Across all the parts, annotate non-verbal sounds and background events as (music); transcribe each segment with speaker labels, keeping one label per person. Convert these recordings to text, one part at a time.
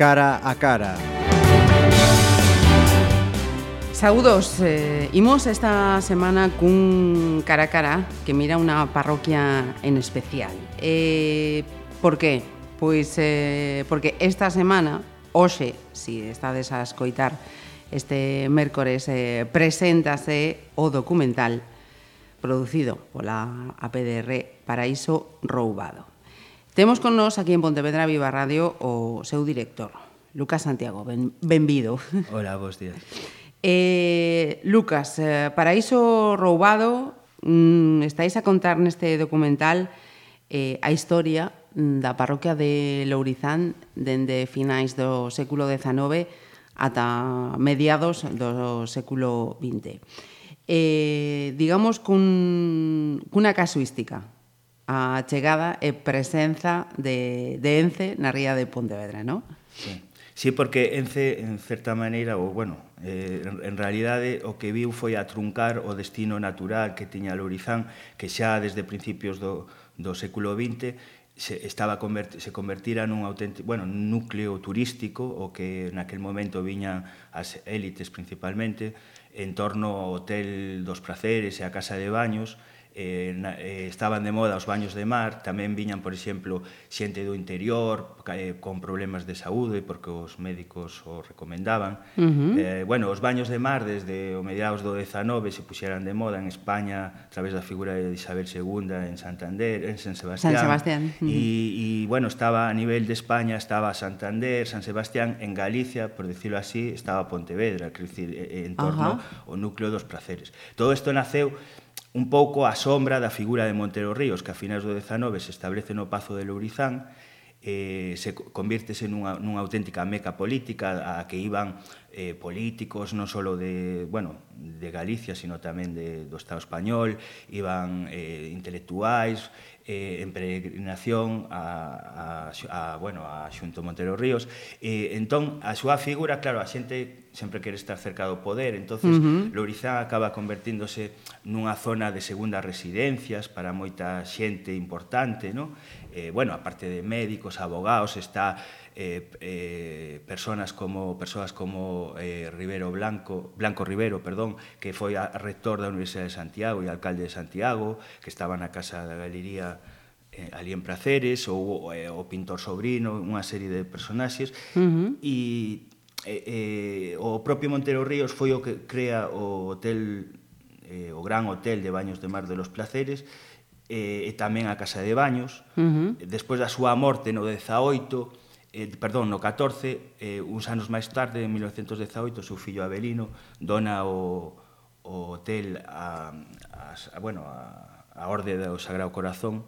Speaker 1: cara a cara.
Speaker 2: Saúdos, eh, imos esta semana cun cara a cara que mira unha parroquia en especial. Eh, por qué? Pois eh, porque esta semana, hoxe, si estades a escoitar este mércores, eh, preséntase o documental producido pola APDR Paraíso Roubado. Temos con nós aquí en Pontevedra Viva Radio o seu director, Lucas Santiago. Ben, benvido. (laughs)
Speaker 3: Hola, bons días.
Speaker 2: Eh, Lucas, eh, Paraíso Roubado, mm, estáis a contar neste documental eh, a historia mm, da parroquia de Lourizán dende finais do século XIX ata mediados do século XX. Eh, digamos cun, cunha casuística a chegada e presenza de, de Ence na ría de Pontevedra, non?
Speaker 3: Sí. Sí, porque Ence, en certa maneira, ou bueno, eh, en realidade o que viu foi a truncar o destino natural que tiña Lourizán, que xa desde principios do, do século XX se estaba convert, se convertira nun auténtico, bueno, núcleo turístico o que naquel momento viñan as élites principalmente en torno ao hotel dos praceres e a casa de baños eh, na, eh, estaban de moda os baños de mar, tamén viñan, por exemplo, xente do interior eh, con problemas de saúde porque os médicos o recomendaban. Uh -huh. eh, bueno, os baños de mar desde o mediados do 19 se puxeran de moda en España a través da figura de Isabel II en Santander, en San Sebastián.
Speaker 2: San Sebastián. Uh -huh.
Speaker 3: y, y, bueno, estaba a nivel de España, estaba Santander, San Sebastián, en Galicia, por decirlo así, estaba Pontevedra, quer decir, en torno uh -huh. ao núcleo dos placeres. Todo isto naceu un pouco a sombra da figura de Montero Ríos, que a finais do 19 se establece no Pazo de Lourizán, eh, se convirtese nunha, nunha auténtica meca política a que iban eh, políticos non só de, bueno, de Galicia, sino tamén de, do Estado español, iban eh, intelectuais, eh, en peregrinación a, a, a, bueno, a Xunto Montero Ríos. Eh, entón, a súa figura, claro, a xente sempre quere estar cerca do poder, entonces uh -huh. Lourizán acaba convertíndose nunha zona de segundas residencias para moita xente importante, no? Eh, bueno, aparte de médicos, abogados, está eh, eh, personas como persoas como eh, Rivero Blanco, Blanco Rivero, perdón, que foi a rector da Universidade de Santiago e alcalde de Santiago, que estaba na Casa da Galería eh, ali en Praceres, ou eh, o pintor Sobrino, unha serie de personaxes, uh -huh. e eh, eh, o propio Montero Ríos foi o que crea o hotel eh, o gran hotel de Baños de Mar de los Placeres eh, e tamén a Casa de Baños. Uh -huh. Despois da súa morte no 18 eh, perdón, no 14, eh, uns anos máis tarde, en 1918, o seu fillo Abelino dona o, o hotel a, a, a, bueno, a, a Orde do Sagrado Corazón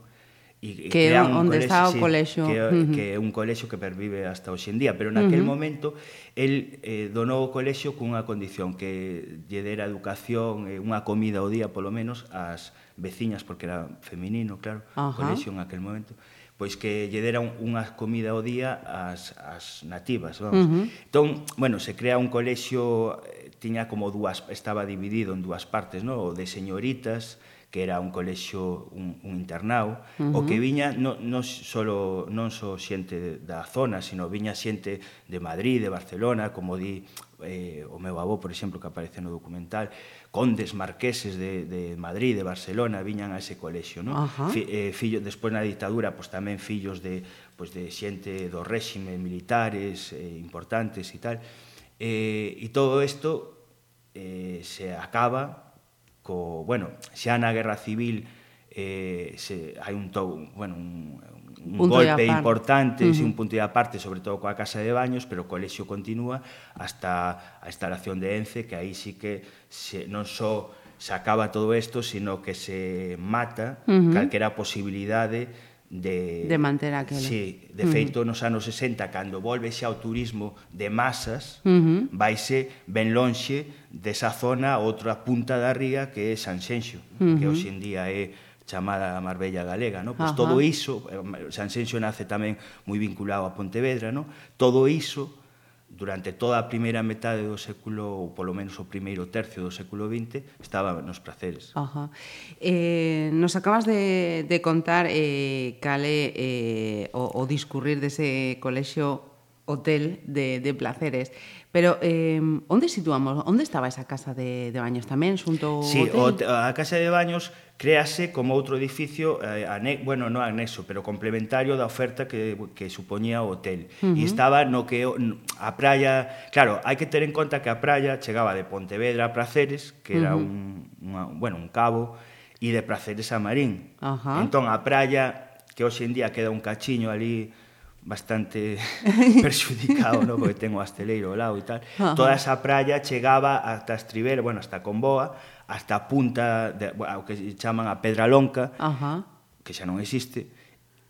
Speaker 2: e, que é onde colexo, está o colexo
Speaker 3: que, uh -huh. que é un colexo que pervive hasta hoxe en día pero naquel uh -huh. momento el eh, donou o colexo cunha condición que lle dera educación e eh, unha comida ao día polo menos ás veciñas porque era feminino, claro, uh -huh. colexo en aquel momento pois que lle deran unha comida ao día ás, ás nativas, vamos. Uh -huh. Entón, bueno, se crea un colexio eh, tiña como dúas, estaba dividido en dúas partes, no? o de señoritas que era un colexio, un, un internau, uh -huh. o que viña non, non, solo, non só xente da zona, sino viña xente de Madrid, de Barcelona, como di eh, o meu avó, por exemplo, que aparece no documental, condes marqueses de, de Madrid, de Barcelona, viñan a ese colexio, non? Fi, eh, fillo, despois na dictadura, pois tamén fillos de, pois de xente do réxime, militares eh, importantes e tal. Eh, e todo isto eh, se acaba co, bueno, xa na Guerra Civil eh, se, hai un, to, bueno, un, un punto golpe importante, uh -huh. un punto de aparte, sobre todo coa Casa de Baños, pero o colexio continúa hasta a instalación de Ence, que aí sí que se, non só se acaba todo isto, sino que se mata uh -huh. calquera posibilidade de
Speaker 2: de, de manter aquela.
Speaker 3: Sí, de feito uh -huh. nos anos 60 cando volve xa o turismo de masas, uh -huh. vaise ben lonxe desa zona a outra punta da ría que é Sanxenxo, uh -huh. que hoxe en día é chamada Marbella Galega, no? Pois Ajá. todo iso, eh, Sanxenxo nace tamén moi vinculado a Pontevedra, no? Todo iso durante toda a primeira metade do século, ou polo menos o primeiro tercio do século XX, estaba nos praceres.
Speaker 2: Ajá. Eh, nos acabas de, de contar eh, cale eh, o, o discurrir dese colexio hotel de, de placeres. Pero eh, onde situamos? Onde estaba esa casa de, de baños tamén xunto ao
Speaker 3: sí,
Speaker 2: hotel?
Speaker 3: O, a casa de baños créase como outro edificio eh, ane, bueno, non anexo, pero complementario da oferta que, que supoñía o hotel. Uh -huh. E estaba no que a praia, claro, hai que ter en conta que a praia chegaba de Pontevedra a Praceres, que era uh -huh. un, unha, bueno, un cabo, e de Praceres a Marín.
Speaker 2: Uh -huh.
Speaker 3: Entón a praia que hoxe en día queda un cachiño ali bastante (laughs) perxudicado, no? porque ten o asteleiro ao lado e tal.
Speaker 2: Ajá.
Speaker 3: Toda esa praia chegaba ata Estribera, bueno, hasta Comboa, hasta a punta, de, bueno, o que chaman a Pedra Lonca,
Speaker 2: Ajá.
Speaker 3: que xa non existe,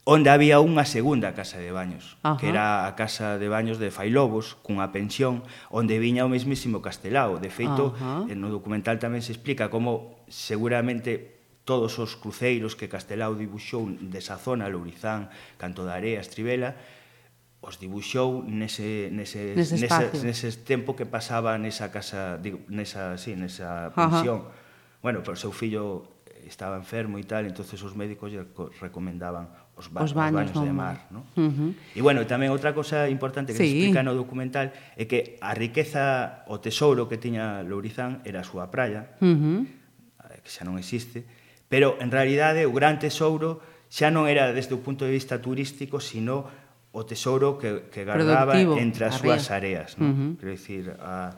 Speaker 3: onde había unha segunda casa de baños,
Speaker 2: Ajá.
Speaker 3: que era a casa de baños de Failobos, cunha pensión, onde viña o mesmísimo Castelao. De feito,
Speaker 2: Ajá.
Speaker 3: Eh, no documental tamén se explica como seguramente todos os cruceiros que Castelao dibuxou desa zona, Lourizán, Canto da Area, Estribela, os dibuxou nese, nese,
Speaker 2: nese,
Speaker 3: nese, nese tempo que pasaba nesa casa, digo, nesa, sí, nesa pensión. Bueno, pero o seu fillo estaba enfermo e tal, entonces os médicos lle recomendaban os, ba
Speaker 2: os baños,
Speaker 3: os
Speaker 2: baños
Speaker 3: de mar. No?
Speaker 2: Uh -huh.
Speaker 3: E bueno, tamén outra cosa importante que
Speaker 2: sí.
Speaker 3: se explica no documental é que a riqueza, o tesouro que tiña Lourizán era a súa praia,
Speaker 2: uh
Speaker 3: eh, -huh. que xa non existe, Pero, en realidade, o gran tesouro xa non era desde o punto de vista turístico, sino o tesouro que, que guardaba
Speaker 2: Productivo,
Speaker 3: entre as súas areas. Non?
Speaker 2: Uh -huh.
Speaker 3: Quero dicir, a,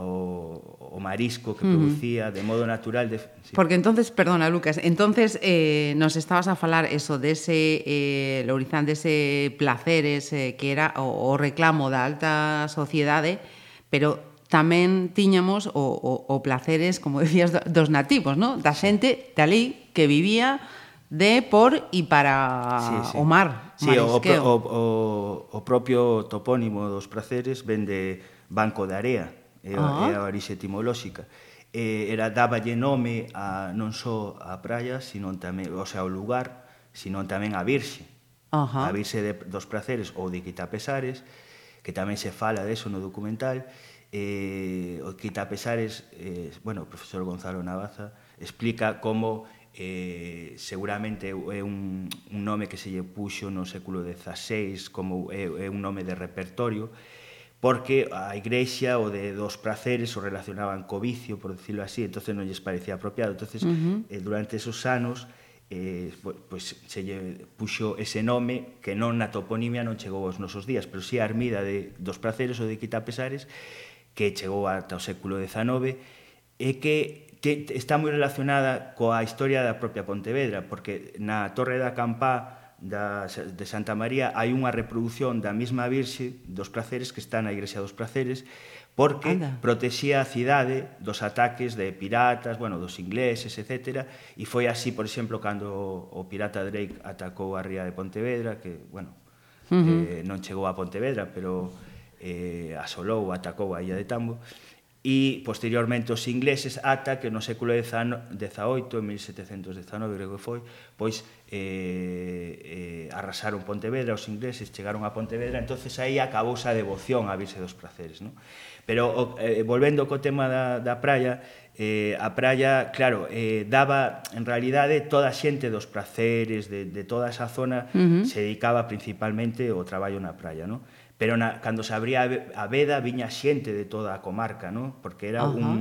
Speaker 3: o, o marisco que producía uh -huh. de modo natural. De, sí.
Speaker 2: Porque entonces, perdona Lucas, entonces eh, nos estabas a falar eso de ese, eh, Lourizán, de ese placeres eh, que era o, o reclamo da alta sociedade, pero tamén tiñamos o, o, o placeres, como (laughs) decías, dos nativos, ¿no? da xente de ali que vivía de, por e para
Speaker 3: sí, sí.
Speaker 2: o mar.
Speaker 3: Sí, o, o, o, o propio topónimo dos placeres ven de Banco de Area, é
Speaker 2: ah.
Speaker 3: a orixe etimolóxica. Eh, era dáballe nome a non só a praia, sino tamén, o sea, ao lugar, sino tamén a virxe.
Speaker 2: Ajá.
Speaker 3: A virxe de, dos placeres ou de Quitapesares, que tamén se fala deso no documental, eh, o Quita Pesares, eh, bueno, o profesor Gonzalo Navaza, explica como eh, seguramente é un, un nome que se lle puxo no século XVI como é, é un nome de repertorio, porque a igrexa o de dos praceres o relacionaban co vicio, por decirlo así, entonces non lles parecía apropiado. Entonces, uh -huh. eh, durante esos anos eh, pues, pues, se lle puxo ese nome que non na toponimia non chegou aos nosos días, pero si sí a Armida de dos praceres ou de Quitapesares que chegou ata o século XIX, e que te, está moi relacionada coa historia da propia Pontevedra, porque na Torre da Campá da, de Santa María hai unha reproducción da mesma Virxe dos Praceres que está na Igrexa dos Praceres, porque
Speaker 2: Anda.
Speaker 3: protexía a cidade dos ataques de piratas, bueno, dos ingleses, etc. E foi así, por exemplo, cando o pirata Drake atacou a ría de Pontevedra, que, bueno, uh -huh. eh, non chegou a Pontevedra, pero eh, asolou, atacou a illa de Tambo, e posteriormente os ingleses ata que no século XVIII, 1719 creo que foi, pois eh, eh, arrasaron Pontevedra, os ingleses chegaron a Pontevedra, entonces aí acabou a devoción á Virxe dos Praceres. No? Pero o, eh, volvendo co tema da, da praia, eh, a praia, claro, eh, daba en realidade toda a xente dos praceres de, de toda esa zona uh -huh. se dedicaba principalmente ao traballo na praia. No? Pero na, cando se abría a veda viña xente de toda a comarca, ¿no? porque era uh -huh. un,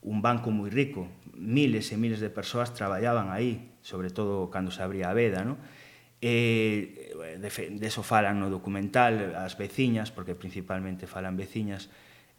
Speaker 3: un banco moi rico. Miles e miles de persoas traballaban aí, sobre todo cando se abría a veda. ¿no? E, eh, de, fe, de eso falan no documental as veciñas, porque principalmente falan veciñas,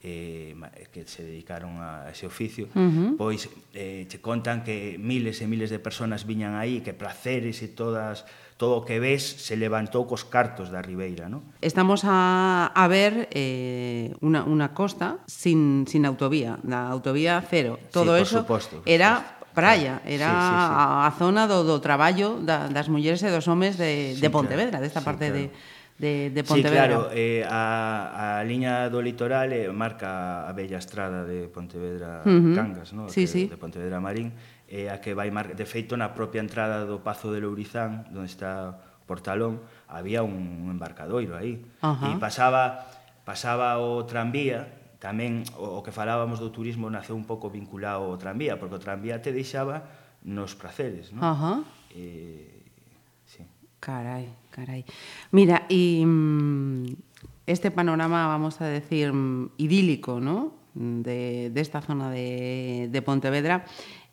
Speaker 3: eh, eh que se dedicaron a ese oficio, uh -huh. pois eh, che contan que miles e miles de personas viñan aí, que placeres e todas todo o que ves se levantou cos cartos da Ribeira. No?
Speaker 2: Estamos a, a ver eh, una, una costa sin, sin autovía, da autovía cero. Todo
Speaker 3: sí,
Speaker 2: eso
Speaker 3: suposto,
Speaker 2: era praia, era
Speaker 3: sí, sí, sí.
Speaker 2: A, a zona do, do traballo da, das mulleres e dos homes de,
Speaker 3: sí,
Speaker 2: de Pontevedra,
Speaker 3: claro.
Speaker 2: desta parte
Speaker 3: claro.
Speaker 2: de de, de Pontevedra.
Speaker 3: Sí, claro, eh, a, a liña do litoral eh, marca a bella estrada de Pontevedra
Speaker 2: uh -huh.
Speaker 3: Cangas, no?
Speaker 2: Sí,
Speaker 3: que,
Speaker 2: sí.
Speaker 3: de Pontevedra Marín, é a que vai mar... De feito, na propia entrada do Pazo de Lourizán, onde está o portalón, había un embarcadoiro aí.
Speaker 2: Uh -huh.
Speaker 3: E pasaba, pasaba o tranvía, tamén o, o que falábamos do turismo naceu un pouco vinculado ao tranvía, porque o tranvía te deixaba nos praceres, non?
Speaker 2: Uh -huh.
Speaker 3: eh, sí.
Speaker 2: Carai, carai. Mira, e mm, este panorama, vamos a decir, mm, idílico, ¿no? de, de esta zona de, de Pontevedra,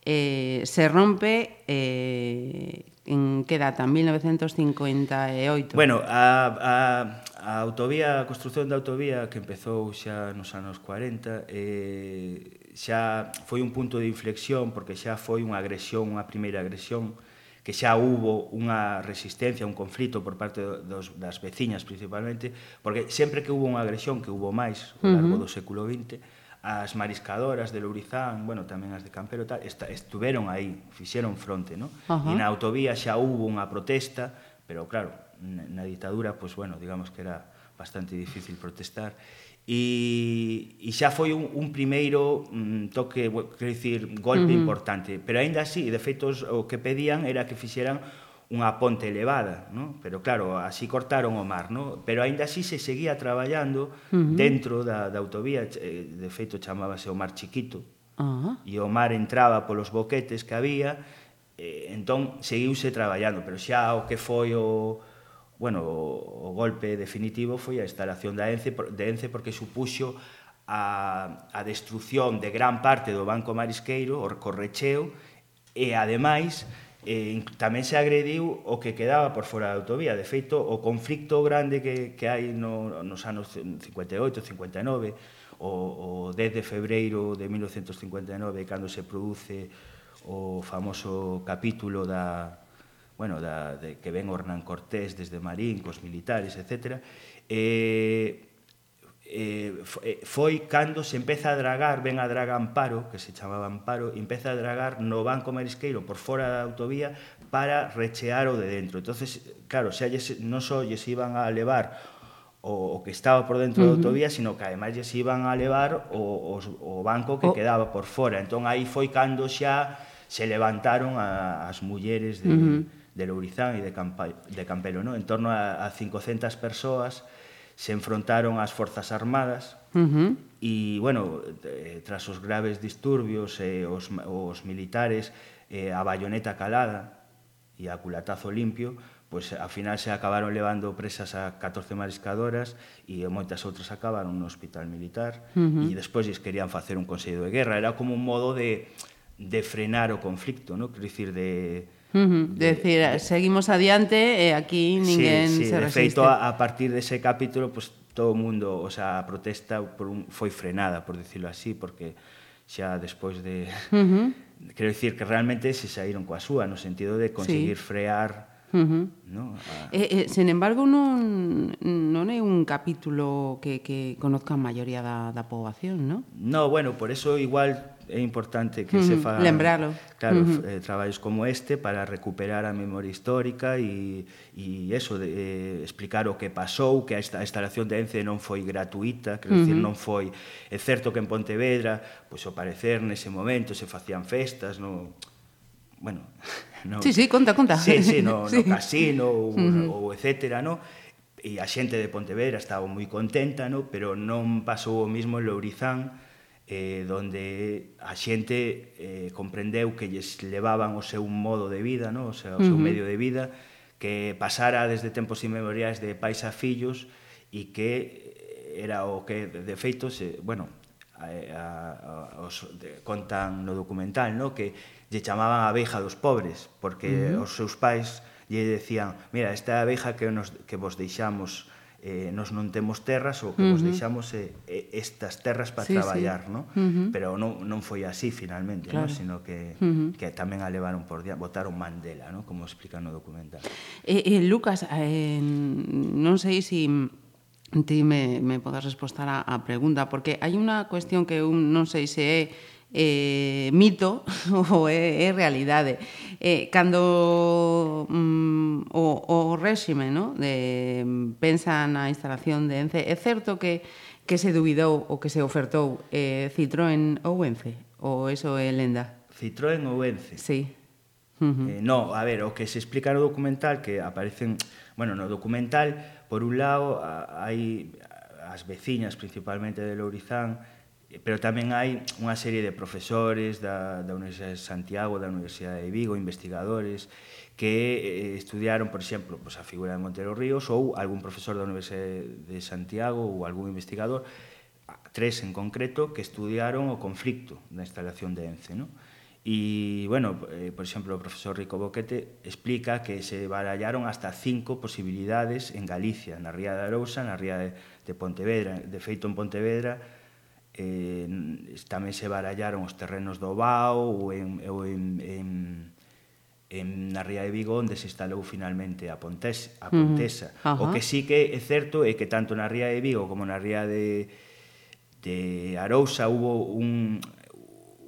Speaker 2: eh, se rompe eh, en que data? 1958.
Speaker 3: Bueno, a, a, a autovía, a construción da autovía que empezou xa nos anos 40 eh, xa foi un punto de inflexión porque xa foi unha agresión, unha primeira agresión que xa hubo unha resistencia, un conflito por parte dos, das veciñas principalmente, porque sempre que hubo unha agresión, que hubo máis ao largo uh -huh. do século XX, as mariscadoras de Lourizán, bueno, tamén as de Campero tal, esta, estuveron aí, fixeron fronte, ¿no? Uh -huh. E na autovía xa hubo unha protesta, pero claro, na ditadura, pois pues, bueno, digamos que era bastante difícil protestar e, e xa foi un, un primeiro mm, toque, quero dicir, golpe uh -huh. importante, pero aínda así, de feito o que pedían era que fixeran unha ponte elevada, no? pero claro, así cortaron o mar, no? pero aínda así se seguía traballando uh -huh. dentro da, da autovía, eh, de feito chamábase o mar chiquito, uh -huh. e o mar entraba polos boquetes que había, eh, entón seguiuse traballando, pero xa o que foi o bueno, o, o golpe definitivo foi a instalación da ENCE, de ENCE porque supuxo a, a destrucción de gran parte do Banco Marisqueiro, o correcheo, e ademais eh, tamén se agrediu o que quedaba por fora da autovía. De feito, o conflicto grande que, que hai no, nos anos 58, 59, o, o 10 de febreiro de 1959, cando se produce o famoso capítulo da, bueno, da, de, que ven Hernán Cortés desde Marín, cos militares, etc. Eh, Eh, eh, foi cando se empeza a dragar, ven a draga Amparo, que se chamaba Amparo, empeza a dragar no Banco Marisqueiro por fora da autovía para rechear o de dentro. entonces claro, xa lles, non só lles iban a levar o, o que estaba por dentro uh -huh. da autovía, sino que ademais lles iban a levar o, o, o banco que oh. quedaba por fora. Entón aí foi cando xa se levantaron a, as mulleres de, uh -huh. de Lourizán e de, Campa, de Campelo, no? en torno a, a 500 persoas se enfrontaron ás forzas armadas uh -huh. e, bueno, tras os graves disturbios e eh, os, os militares eh, a bayoneta calada e a culatazo limpio, pois pues, ao final se acabaron levando presas a 14 mariscadoras e eh, moitas outras acabaron no hospital militar uh -huh. e despois lles querían facer un consello de guerra, era como un modo de de frenar o conflicto, no? Quer dicir de
Speaker 2: Uh -huh. Decir, seguimos adiante e aquí ninguén sí, sí, se resiste.
Speaker 3: De feito, a, a partir dese de capítulo, pues, todo o mundo, o sea, a protesta por un, foi frenada, por decirlo así, porque xa despois de... Uh (laughs) -huh. Quero dicir que realmente se saíron coa súa, no sentido de conseguir sí. frear Uh -huh. no?
Speaker 2: a... eh, eh, sen embargo non, non é un capítulo que, que conozca a maioría da, da poboación, non?
Speaker 3: No, bueno, por eso igual é importante que mm, se fagan
Speaker 2: lembralo.
Speaker 3: claro, mm -hmm. eh, traballos como este para recuperar a memoria histórica e, e eso, de, eh, explicar o que pasou, que a, esta, a instalación de ENCE non foi gratuita, quero mm -hmm. decir, non foi... É certo que en Pontevedra, pois ao parecer, nese momento se facían festas, no, bueno,
Speaker 2: no, Sí, sí, conta, conta.
Speaker 3: Sí, sí, no, (laughs) sí. no casino ou, mm -hmm. ou etcétera, no? E a xente de Pontevedra estaba moi contenta, no? Pero non pasou o mismo en Lourizán, eh, donde a xente eh, comprendeu que lles levaban o seu modo de vida, no? o, seu, o seu uh -huh. medio de vida, que pasara desde tempos inmemoriais de pais a fillos e que eh, era o que, de feito, se, bueno, a, a, a, os, de, contan no documental, no? que lle chamaban a abeja dos pobres, porque uh -huh. os seus pais lle decían, mira, esta abeja que, nos, que vos deixamos eh, nos non temos terras, o que uh -huh. vos deixamos eh, estas terras para sí, traballar, sí. ¿no? Uh -huh. pero non, non foi así finalmente, claro. ¿no? sino que, uh -huh. que tamén a levaron por día, botaron Mandela, ¿no? como explica no documental.
Speaker 2: Eh, eh, Lucas, eh, non sei se... Si ti me, me podes respostar a, a pregunta, porque hai unha cuestión que eu non sei se é eh, mito (laughs) ou é, é realidade. Eh, cando mm, o, o réxime no? de, mm, pensa na instalación de Ence, é certo que, que se duvidou o que se ofertou eh, Citroën ou Ence? Ou eso é lenda?
Speaker 3: Citroën ou Ence?
Speaker 2: Sí.
Speaker 3: Uh -huh. eh, no, a ver, o que se explica no documental que aparecen, bueno, no documental por un lado hai as veciñas principalmente de Lourizán pero tamén hai unha serie de profesores da, da Universidade de Santiago, da Universidade de Vigo, investigadores que eh, estudiaron, por exemplo, pues, a figura de Montero Ríos ou algún profesor da Universidade de Santiago ou algún investigador, tres en concreto, que estudiaron o conflicto da instalación de ENCE. ¿no? E, bueno, eh, por exemplo, o profesor Rico Boquete explica que se barallaron hasta cinco posibilidades en Galicia, na Ría de Arousa, na Ría de, de Pontevedra. De feito, en Pontevedra, eh, tamén se barallaron os terrenos do Bao ou en, ou en, en, en na Ría de Vigo onde se instalou finalmente a, Pontes, a Pontesa. Uh -huh. O que sí que é certo é que tanto na Ría de Vigo como na Ría de, de Arousa hubo un,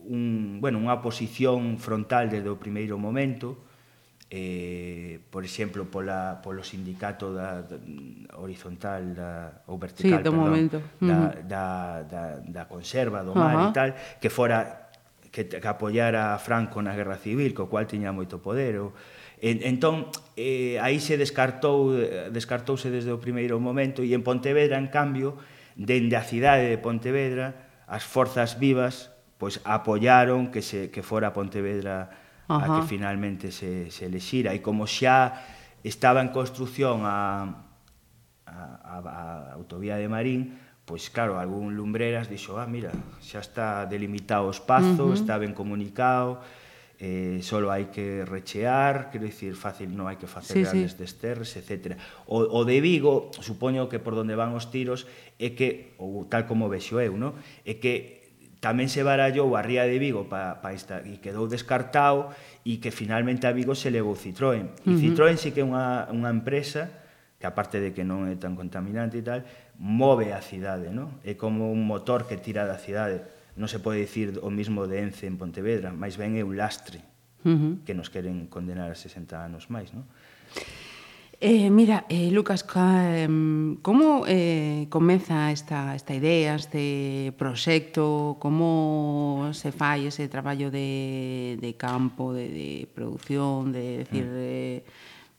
Speaker 3: un, bueno, unha posición frontal desde o primeiro momento, eh, por exemplo, pola, polo sindicato da, da horizontal da, ou vertical,
Speaker 2: sí, do
Speaker 3: perdón,
Speaker 2: momento.
Speaker 3: Da, uh -huh. da, da, da conserva, do mar uh -huh. e tal, que fora que, que apoyara a Franco na Guerra Civil, co cual tiña moito poder. Ou, en, entón, eh, aí se descartou, descartouse desde o primeiro momento e en Pontevedra, en cambio, dende a cidade de Pontevedra, as forzas vivas pois apoyaron que se que fora Pontevedra Ajá. a que finalmente se, se elexira. E como xa estaba en construción a, a, a, a autovía de Marín, pois claro, algún lumbreras dixo, ah, mira, xa está delimitado o espazo, uh -huh. está ben comunicado, eh, solo hai que rechear, quero dicir, fácil non hai que facer sí, grandes sí. desterres, etc. O, o de Vigo, supoño que por donde van os tiros, é que, ou tal como vexo eu, no? é que tamén se barallou a Ría de Vigo pa, pa esta, e quedou descartado e que finalmente a Vigo se levou Citroën. E uh -huh. Citroën sí que é unha, unha empresa que aparte de que non é tan contaminante e tal, move a cidade, non? É como un motor que tira da cidade. Non se pode dicir o mismo de Ence en Pontevedra, máis ben é un lastre uh -huh. que nos queren condenar a 60 anos máis, non?
Speaker 2: Eh, mira, eh, Lucas, como eh, comeza esta, esta idea, este proxecto, como se fai ese traballo de, de campo, de, de producción, de decir... Mm. De,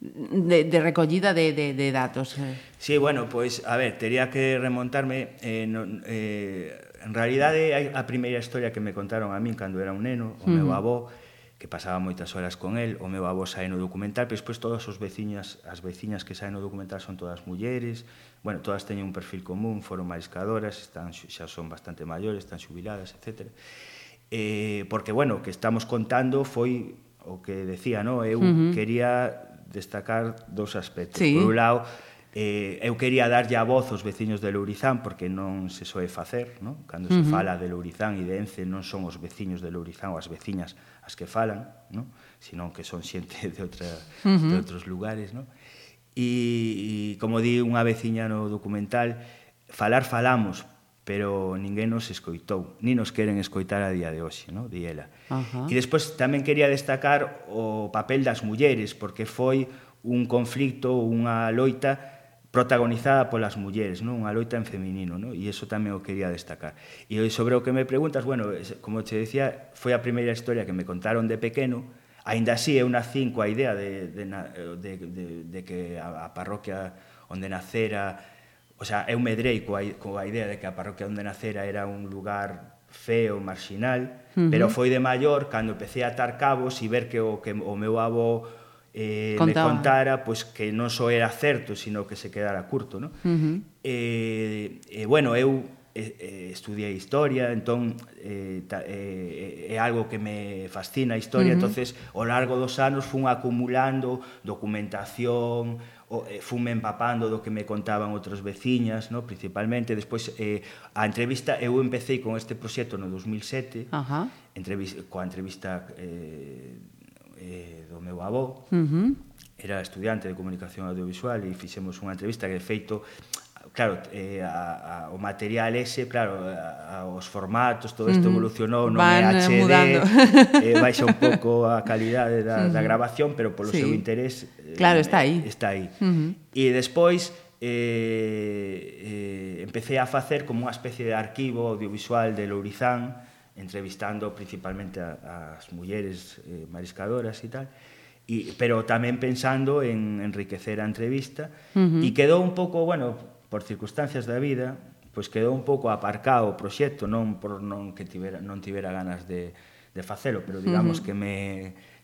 Speaker 2: de, de recollida de, de, de datos.
Speaker 3: Sí, bueno, pois, pues, a ver, tería que remontarme eh, no, eh, en realidade a primeira historia que me contaron a min cando era un neno, o meu mm. avó, que pasaba moitas horas con el, o meu avó sae no documental, pero despois todas os veciñas, as veciñas que saen no documental son todas mulleres, bueno, todas teñen un perfil común, foron mariscadoras, están, xa son bastante maiores, están xubiladas, etc. Eh, porque, bueno, o que estamos contando foi o que decía, no? eu uh -huh. quería destacar dos aspectos. Sí. Por un lado, Eh, eu quería darlle a voz aos veciños de Lourizán porque non se soe facer, non? Cando se uh -huh. fala de Lourizán e de Ence non son os veciños de Lourizán ou as veciñas as que falan, non? Sino que son xente (laughs) de outra uh -huh. de outros lugares, non? E, e como di unha veciña no documental, falar falamos, pero ninguén nos escoitou, ni nos queren escoitar a día de hoxe, non? Di ela. Uh -huh. E despois tamén quería destacar o papel das mulleres porque foi un conflito, unha loita protagonizada polas mulleres, non? Unha loita en feminino, non? E iso tamén o quería destacar. E sobre o que me preguntas, bueno, como te decía, foi a primeira historia que me contaron de pequeno, aínda así eu nací coa idea de, de, de, de, de que a, a parroquia onde nacera, o sea, eu medrei coa, coa idea de que a parroquia onde nacera era un lugar feo, marxinal, uh -huh. pero foi de maior cando empecé a atar cabos e ver que o, que o meu avó eh, Contaba. contara pois que non só era certo, sino que se quedara curto, No? Uh -huh. eh, eh, bueno, eu eh, eh, estudiei historia, entón eh, ta, eh, eh, é algo que me fascina a historia, uh -huh. entonces ao largo dos anos fun acumulando documentación, o, eh, fume empapando do que me contaban outros veciñas, no? principalmente. Despois, eh, a entrevista, eu empecé con este proxecto no 2007, Ajá. Entrevista, coa entrevista eh, eh, do meu avó, uh -huh. era estudiante de comunicación audiovisual e fixemos unha entrevista que, de feito, claro, eh, a, a, o material ese, claro, a, a, os formatos, todo isto uh -huh. evolucionou, non
Speaker 2: Van,
Speaker 3: HD,
Speaker 2: eh, (laughs) eh,
Speaker 3: baixa un pouco a calidade da, uh -huh. da grabación, pero polo sí. seu interés...
Speaker 2: Eh, claro, está aí.
Speaker 3: Está aí. Uh -huh. E despois, eh, eh, empecé a facer como unha especie de arquivo audiovisual de Lourizán, entrevistando principalmente as mulleres eh, mariscadoras e tal, y, pero tamén pensando en enriquecer a entrevista, uh -huh. e quedou un pouco, bueno, por circunstancias da vida, pois quedou un pouco aparcado o proxecto, non por non que tivera, non tivera ganas de, de facelo, pero digamos uh -huh. que me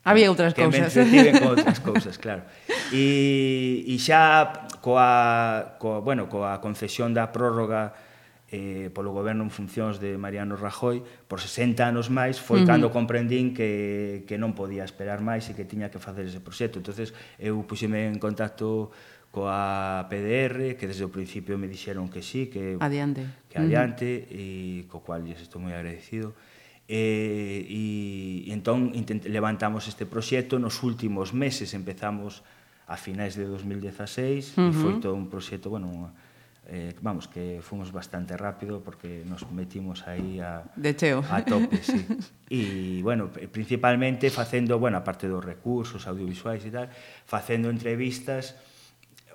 Speaker 2: Había outras
Speaker 3: que
Speaker 2: cousas.
Speaker 3: Que me con (laughs) outras cousas, claro. E, e xa coa, coa, bueno, coa concesión da prórroga eh, polo goberno en funcións de Mariano Rajoy por 60 anos máis foi uh -huh. cando comprendín que, que non podía esperar máis e que tiña que facer ese proxecto entonces eu puxeme en contacto coa PDR que desde o principio me dixeron que sí que
Speaker 2: adiante,
Speaker 3: que adiante uh -huh. e co cual lles estou moi agradecido eh, e, e entón intent, levantamos este proxecto nos últimos meses empezamos a finais de 2016 uh -huh. e foi todo un proxecto bueno, unha, eh, vamos, que fomos bastante rápido porque nos metimos aí a,
Speaker 2: de cheo.
Speaker 3: a tope, sí. (laughs) E, bueno, principalmente facendo, bueno, aparte dos recursos audiovisuais e tal, facendo entrevistas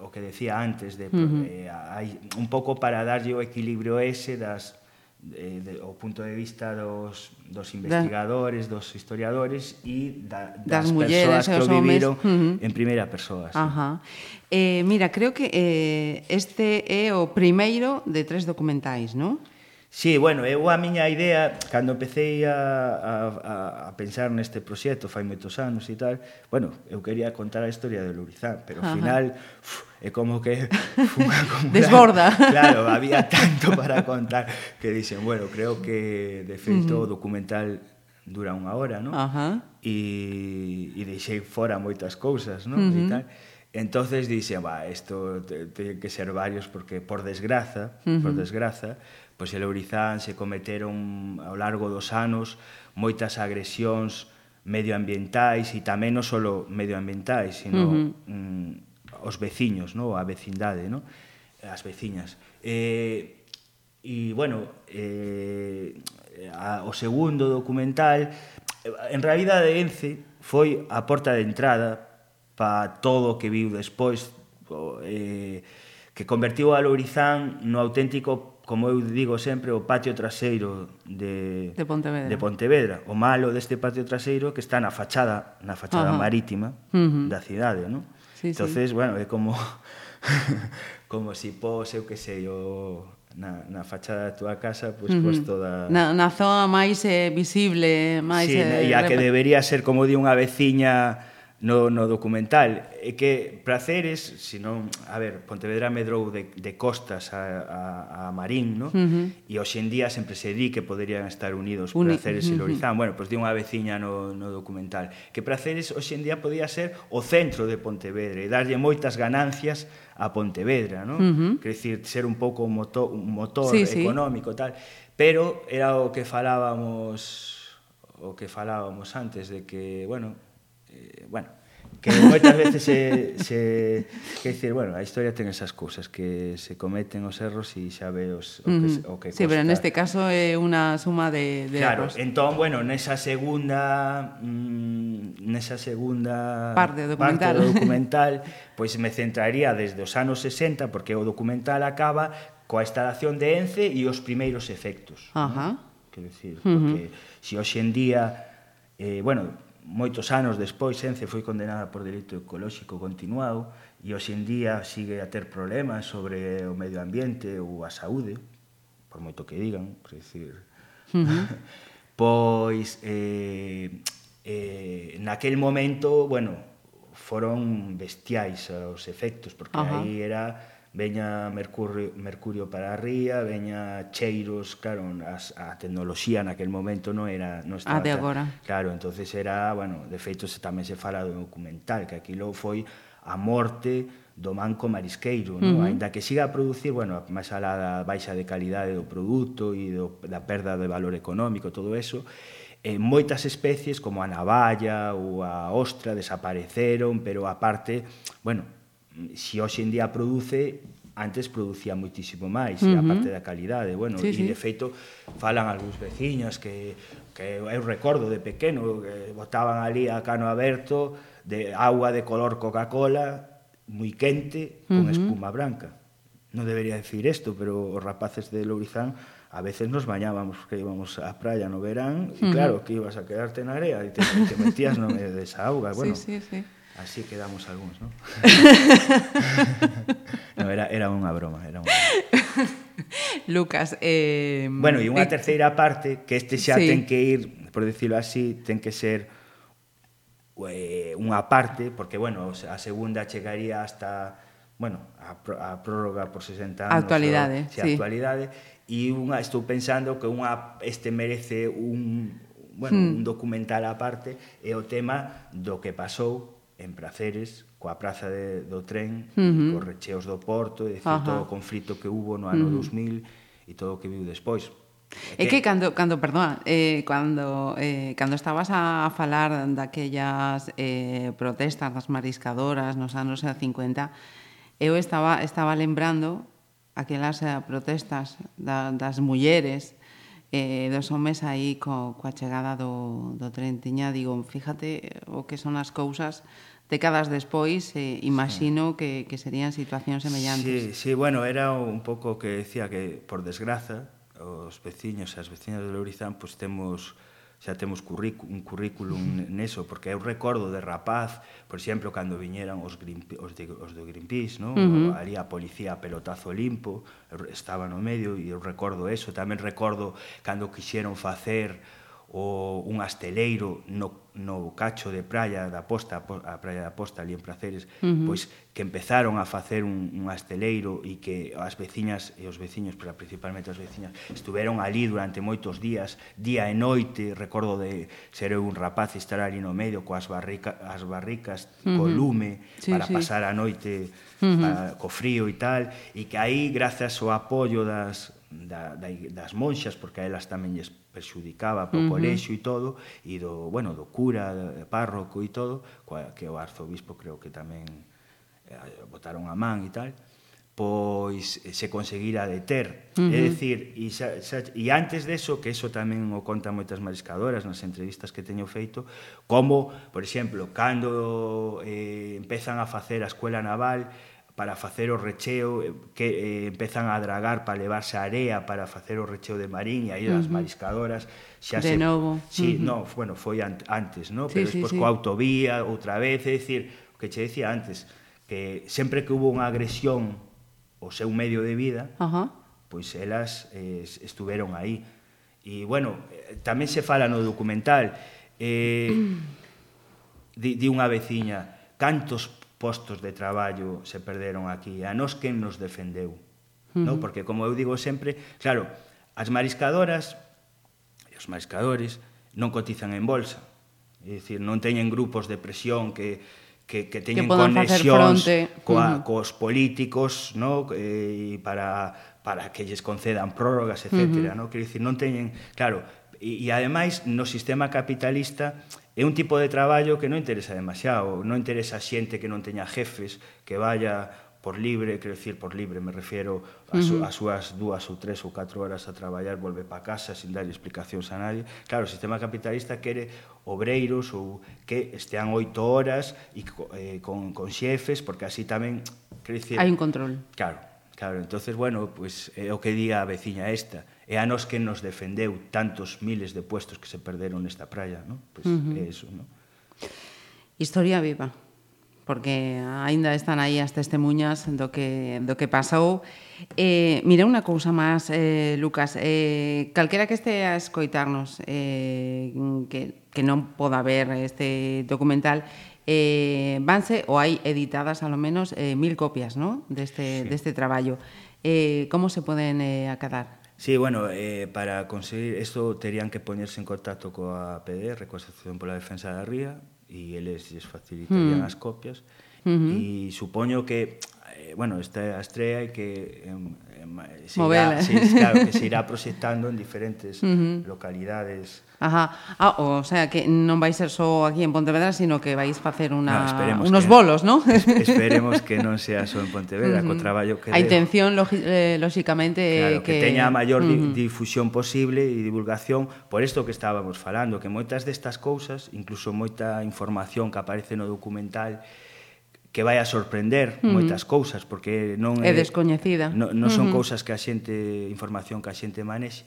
Speaker 3: o que decía antes de uh -huh. eh, hai un pouco para darlle o equilibrio ese das eh, de, o punto de vista dos, dos investigadores, da, dos historiadores e da, das, das mulleres, persoas que o viviron homes. Uh -huh. en primeira persoa. Sí.
Speaker 2: Ajá. Eh, mira, creo que eh, este é o primeiro de tres documentais, non?
Speaker 3: Sí, bueno, eu a miña idea, cando empecé a, a, a pensar neste proxecto fai moitos anos e tal, bueno, eu quería contar a historia de Lurizán, pero ao final... Uf, é como que (laughs)
Speaker 2: desborda. (laughs)
Speaker 3: Claro, había tanto para contar que dicen, bueno, creo que de feito uh -huh. o documental dura unha hora, ¿no?
Speaker 2: Ajá.
Speaker 3: E, e deixei fora moitas cousas, ¿no? Uh -huh. E tal. Entonces dixe, va, isto ten que ser varios porque por desgraza, uh -huh. por desgraza, pois en Lourizán se cometeron ao largo dos anos moitas agresións medioambientais e tamén non só medioambientais, sino uh -huh. mm, os veciños, no? a vecindade, no? as veciñas. Eh, e, bueno, eh, a, o segundo documental, en realidad de Ence foi a porta de entrada para todo o que viu despois, eh, que convertiu a Lourizán no auténtico como eu digo sempre, o patio traseiro de,
Speaker 2: de, Pontevedra.
Speaker 3: de Pontevedra. O malo deste patio traseiro que está na fachada na fachada Ajá. marítima uh -huh. da cidade, non? Sí, entonces, sí. bueno, é como (laughs) como si pos, eu que sei, o na, na fachada da túa casa, pois pues, uh -huh. pues toda...
Speaker 2: Na, na zona máis eh, visible, eh, máis...
Speaker 3: Sí,
Speaker 2: eh,
Speaker 3: e a que debería ser, como di unha veciña no, no documental é que Praceres, se non, a ver, Pontevedra medrou de, de costas a, a, a Marín, no? Uh -huh. E hoxe en día sempre se di que poderían estar unidos Uni Praceres uh -huh. e Lorizán. Bueno, pois pues, di unha veciña no, no documental que Praceres hoxe en día podía ser o centro de Pontevedra e darlle moitas ganancias a Pontevedra, no? Uh -huh. Quer dicir, ser un pouco un motor, un motor sí, económico sí. tal, pero era o que falábamos o que falábamos antes de que, bueno, eh, bueno, que moitas veces se, se que decir, bueno, a historia ten esas cousas que se cometen os erros e xa ve os, o que, o que costa.
Speaker 2: Sí, pero neste caso é unha suma de, de
Speaker 3: claro,
Speaker 2: erros.
Speaker 3: Claro, entón, bueno, nesa segunda mmm, nesa segunda
Speaker 2: parte do documental,
Speaker 3: parte do documental pois me centraría desde os anos 60 porque o documental acaba coa instalación de Ence e os primeiros efectos.
Speaker 2: Ajá.
Speaker 3: ¿no? Quero decir, porque uh -huh. se si hoxe en día eh, bueno, moitos anos despois Ence foi condenada por delito ecolóxico continuado e hoxe en día sigue a ter problemas sobre o medio ambiente ou a saúde, por moito que digan, por decir. Uh -huh. pois eh, eh, naquel momento, bueno, foron bestiais os efectos, porque uh -huh. aí era veña mercurio, mercurio para a ría, veña cheiros, claro, as, a tecnoloxía naquel momento non era non
Speaker 2: estaba.
Speaker 3: A
Speaker 2: de agora.
Speaker 3: Claro, entonces era, bueno, de feito se tamén se fala do documental que aquilo foi a morte do manco marisqueiro, no? uh -huh. no? aínda que siga a producir, bueno, máis alá da baixa de calidade do produto e do, da perda de valor económico, todo eso, eh, moitas especies como a navalla ou a ostra desapareceron, pero aparte, bueno, si hoxe en día produce antes producía moitísimo máis, uh -huh. e a parte da calidade, bueno, sí, e sí. de feito falan algúns veciños que que eu recordo de pequeno que botaban ali a cano aberto de agua de color Coca-Cola moi quente con uh -huh. espuma branca. Non debería decir isto, pero os rapaces de Lourizán a veces nos bañábamos porque íbamos á praia no verán uh -huh. e claro que ibas a quedarte na area e te, te metías no medio desa auga, (laughs) bueno.
Speaker 2: Sí, sí, sí.
Speaker 3: Así quedamos algúns, ¿no? (laughs) no, era, era unha broma, era unha
Speaker 2: Lucas, eh...
Speaker 3: Bueno, e unha
Speaker 2: eh,
Speaker 3: terceira parte que este xa
Speaker 2: sí.
Speaker 3: ten que ir, por decirlo así, ten que ser eh, unha parte, porque, bueno, a segunda chegaría hasta, bueno, a, a prórroga por 60 anos.
Speaker 2: Actualidade,
Speaker 3: o,
Speaker 2: sí.
Speaker 3: Actualidade, e unha, estou pensando que unha, este merece un, bueno,
Speaker 2: hmm.
Speaker 3: un documental aparte, é o tema do que pasou en Praceres, coa praza de, do tren, uh
Speaker 2: -huh.
Speaker 3: cos recheos do Porto, e dicir,
Speaker 2: Ajá.
Speaker 3: todo o conflito que hubo no ano uh -huh. 2000 e todo o que viu despois.
Speaker 2: É que, cando, cando perdona, eh, cando, eh, cando estabas a falar daquellas eh, protestas das mariscadoras nos anos eh, 50, eu estaba, estaba lembrando aquelas eh, protestas da, das mulleres eh, dos homes aí co, coa chegada do, do tren. Tiña, digo, fíjate o que son as cousas décadas despois, eh, imagino sí. que, que serían situacións semellantes.
Speaker 3: Sí, sí, bueno, era un pouco que decía que, por desgraza, os veciños e as veciñas de Lourizán, pois pues, temos xa temos currículum, un currículum neso, porque eu recordo de rapaz, por exemplo, cando viñeran os, os, de, os do Greenpeace, non?
Speaker 2: Uh -huh.
Speaker 3: ali a policía a pelotazo limpo, estaba no medio, e eu recordo eso, tamén recordo cando quixeron facer o un asteleiro no, no cacho de praia da Posta, a praia da Posta ali en Praceres, uh -huh. pois que empezaron a facer un, un asteleiro e que as veciñas e os veciños, pero principalmente as veciñas, estiveron ali durante moitos días, día e noite, recordo de ser eu un rapaz e estar ali no medio coas barrica, as barricas, uh -huh. co lume,
Speaker 2: sí,
Speaker 3: para
Speaker 2: sí.
Speaker 3: pasar a noite uh -huh. para, co frío e tal, e que aí, grazas ao apoio das, da, da, das monxas, porque a elas tamén lles perxudicaba pro uh -huh. colexio e todo, e do, bueno, do cura, do párroco e todo, coa, que o arzobispo creo que tamén eh, botaron a man e tal, pois eh, se conseguira deter. Uh -huh. É dicir, e, xa, xa, e antes deso, que eso tamén o conta moitas mariscadoras nas entrevistas que teño feito, como, por exemplo, cando eh, empezan a facer a escuela naval, para facer o recheo eh, que eh, empezan a dragar para levarse a area para facer o recheo de marín e aí as uh -huh. mariscadoras xa
Speaker 2: de
Speaker 3: se,
Speaker 2: novo.
Speaker 3: Sí,
Speaker 2: uh -huh.
Speaker 3: no, bueno, foi an antes, ¿no?
Speaker 2: Sí,
Speaker 3: pero
Speaker 2: sí,
Speaker 3: despois
Speaker 2: sí.
Speaker 3: coa autovía outra vez, é dicir, o que che decía antes, que sempre que hubo unha agresión ao seu medio de vida,
Speaker 2: uh -huh.
Speaker 3: pois elas eh, estuveron aí. E bueno, eh, tamén se fala no documental eh, de, de unha veciña cantos postos de traballo se perderon aquí, a nos quen nos defendeu. Uh -huh. non? Porque, como eu digo sempre, claro, as mariscadoras e os mariscadores non cotizan en bolsa. É dicir, non teñen grupos de presión que, que, que teñen
Speaker 2: que
Speaker 3: conexións coa,
Speaker 2: uh -huh.
Speaker 3: cos políticos no? e eh, para, para que lles concedan prórrogas, etc. Uh -huh. no? Quer dicir, non teñen... Claro, E, e ademais, no sistema capitalista, é un tipo de traballo que non interesa demasiado, non interesa a xente que non teña jefes, que vaya por libre, quero dicir, por libre, me refiero a su. As súas dúas ou tres ou catro horas a traballar, volve para casa sin dar explicacións a nadie. Claro, o sistema capitalista quere obreiros ou que estean oito horas e eh, con, con xefes, porque así tamén, quero dicir...
Speaker 2: Hai un control.
Speaker 3: Claro, claro. entonces bueno, pues, é o que di a veciña esta, e a nos que nos defendeu tantos miles de puestos que se perderon nesta praia, non? Pois uh -huh. é eso, non?
Speaker 2: Historia viva, porque aínda están aí as testemunhas do que do que pasou. Eh, mira unha cousa máis, eh, Lucas, eh, calquera que este a escoitarnos eh, que, que non poda ver este documental, eh, vanse ou hai editadas alo menos eh, mil copias, ¿no? Deste, sí. deste traballo. Eh, como se poden eh, acadar?
Speaker 3: Sí, bueno, eh, para conseguir esto terían que poñerse en contacto coa PDR, coa Asociación pola Defensa da Ría, e eles lles facilitarían mm. as copias. Uh -huh. E supoño que, eh, bueno, esta a estrela que en, Eh, eh, se
Speaker 2: Movela.
Speaker 3: irá, se, claro, que se irá (laughs) proxectando en diferentes uh -huh. localidades.
Speaker 2: Ajá. Ah, o sea, que non vai ser só aquí en Pontevedra, sino que vais facer una,
Speaker 3: no,
Speaker 2: unos
Speaker 3: que,
Speaker 2: bolos, ¿no? (laughs)
Speaker 3: Es, (laughs) esperemos que non sea só en Pontevedra, uh -huh. co traballo que...
Speaker 2: A intención, eh.
Speaker 3: Claro, que...
Speaker 2: que
Speaker 3: teña a maior uh
Speaker 2: -huh.
Speaker 3: difusión posible e divulgación por isto que estábamos falando, que moitas destas cousas, incluso moita información que aparece no documental, que vai a sorprender mm. moitas cousas porque non
Speaker 2: é, é descoñecida.
Speaker 3: Non, non son uh -huh. cousas que a xente, información que a xente manexe,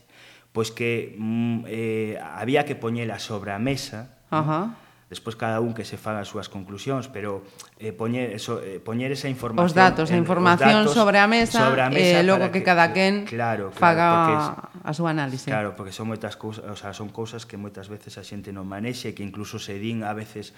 Speaker 3: pois que mm, eh, había que poñela sobre a mesa.
Speaker 2: Ajá.
Speaker 3: ¿no? Despois cada un que se faga as súas conclusións, pero eh, poñer, eso, eh, poñer esa información...
Speaker 2: Os datos, a información
Speaker 3: datos
Speaker 2: sobre a mesa,
Speaker 3: sobre a mesa
Speaker 2: eh, logo que, que cada quen
Speaker 3: claro, claro,
Speaker 2: faga
Speaker 3: porque,
Speaker 2: a súa análise.
Speaker 3: Claro, porque son moitas cousas, o sea, son cousas que moitas veces a xente non manexe, que incluso se din a veces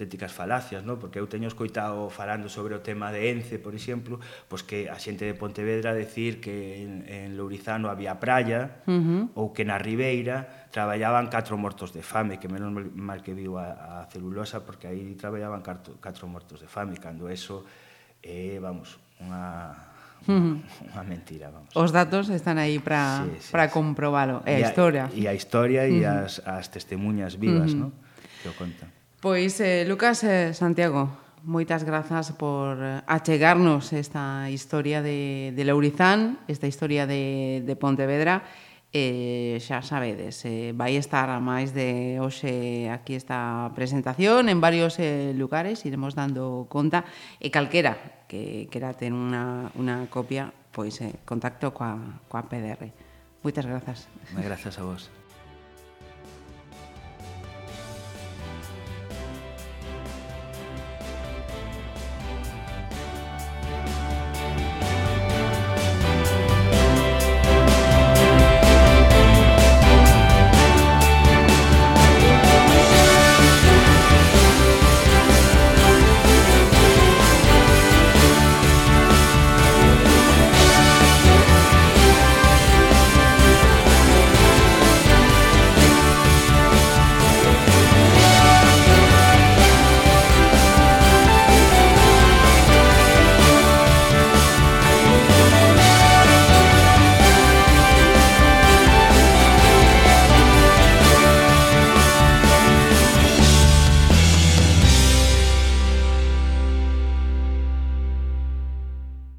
Speaker 3: auténticas falacias, ¿no? porque eu teño escoitado falando sobre o tema de Ence, por exemplo, pois que a xente de Pontevedra decir que en, en Lourizano había praia uh -huh. ou que na Ribeira traballaban catro mortos de fame, que menos mal que viu a, a celulosa, porque aí traballaban catro, catro mortos de fame, cando eso é, eh, vamos, unha Unha, unha mentira, vamos.
Speaker 2: Os datos están aí para sí, sí, para sí. comprobalo, é a, a historia.
Speaker 3: E a historia e uh -huh. as as testemunhas vivas, uh -huh. ¿no? Que o contan.
Speaker 2: Pois, eh, Lucas eh, Santiago, moitas grazas por achegarnos esta historia de, de Lourizán, esta historia de, de Pontevedra, eh, xa sabedes, eh, vai estar a máis de hoxe aquí esta presentación en varios eh, lugares, iremos dando conta, e calquera que quera ter unha, unha copia, pois eh, contacto coa, coa PDR. Moitas grazas.
Speaker 3: Moitas grazas a vos.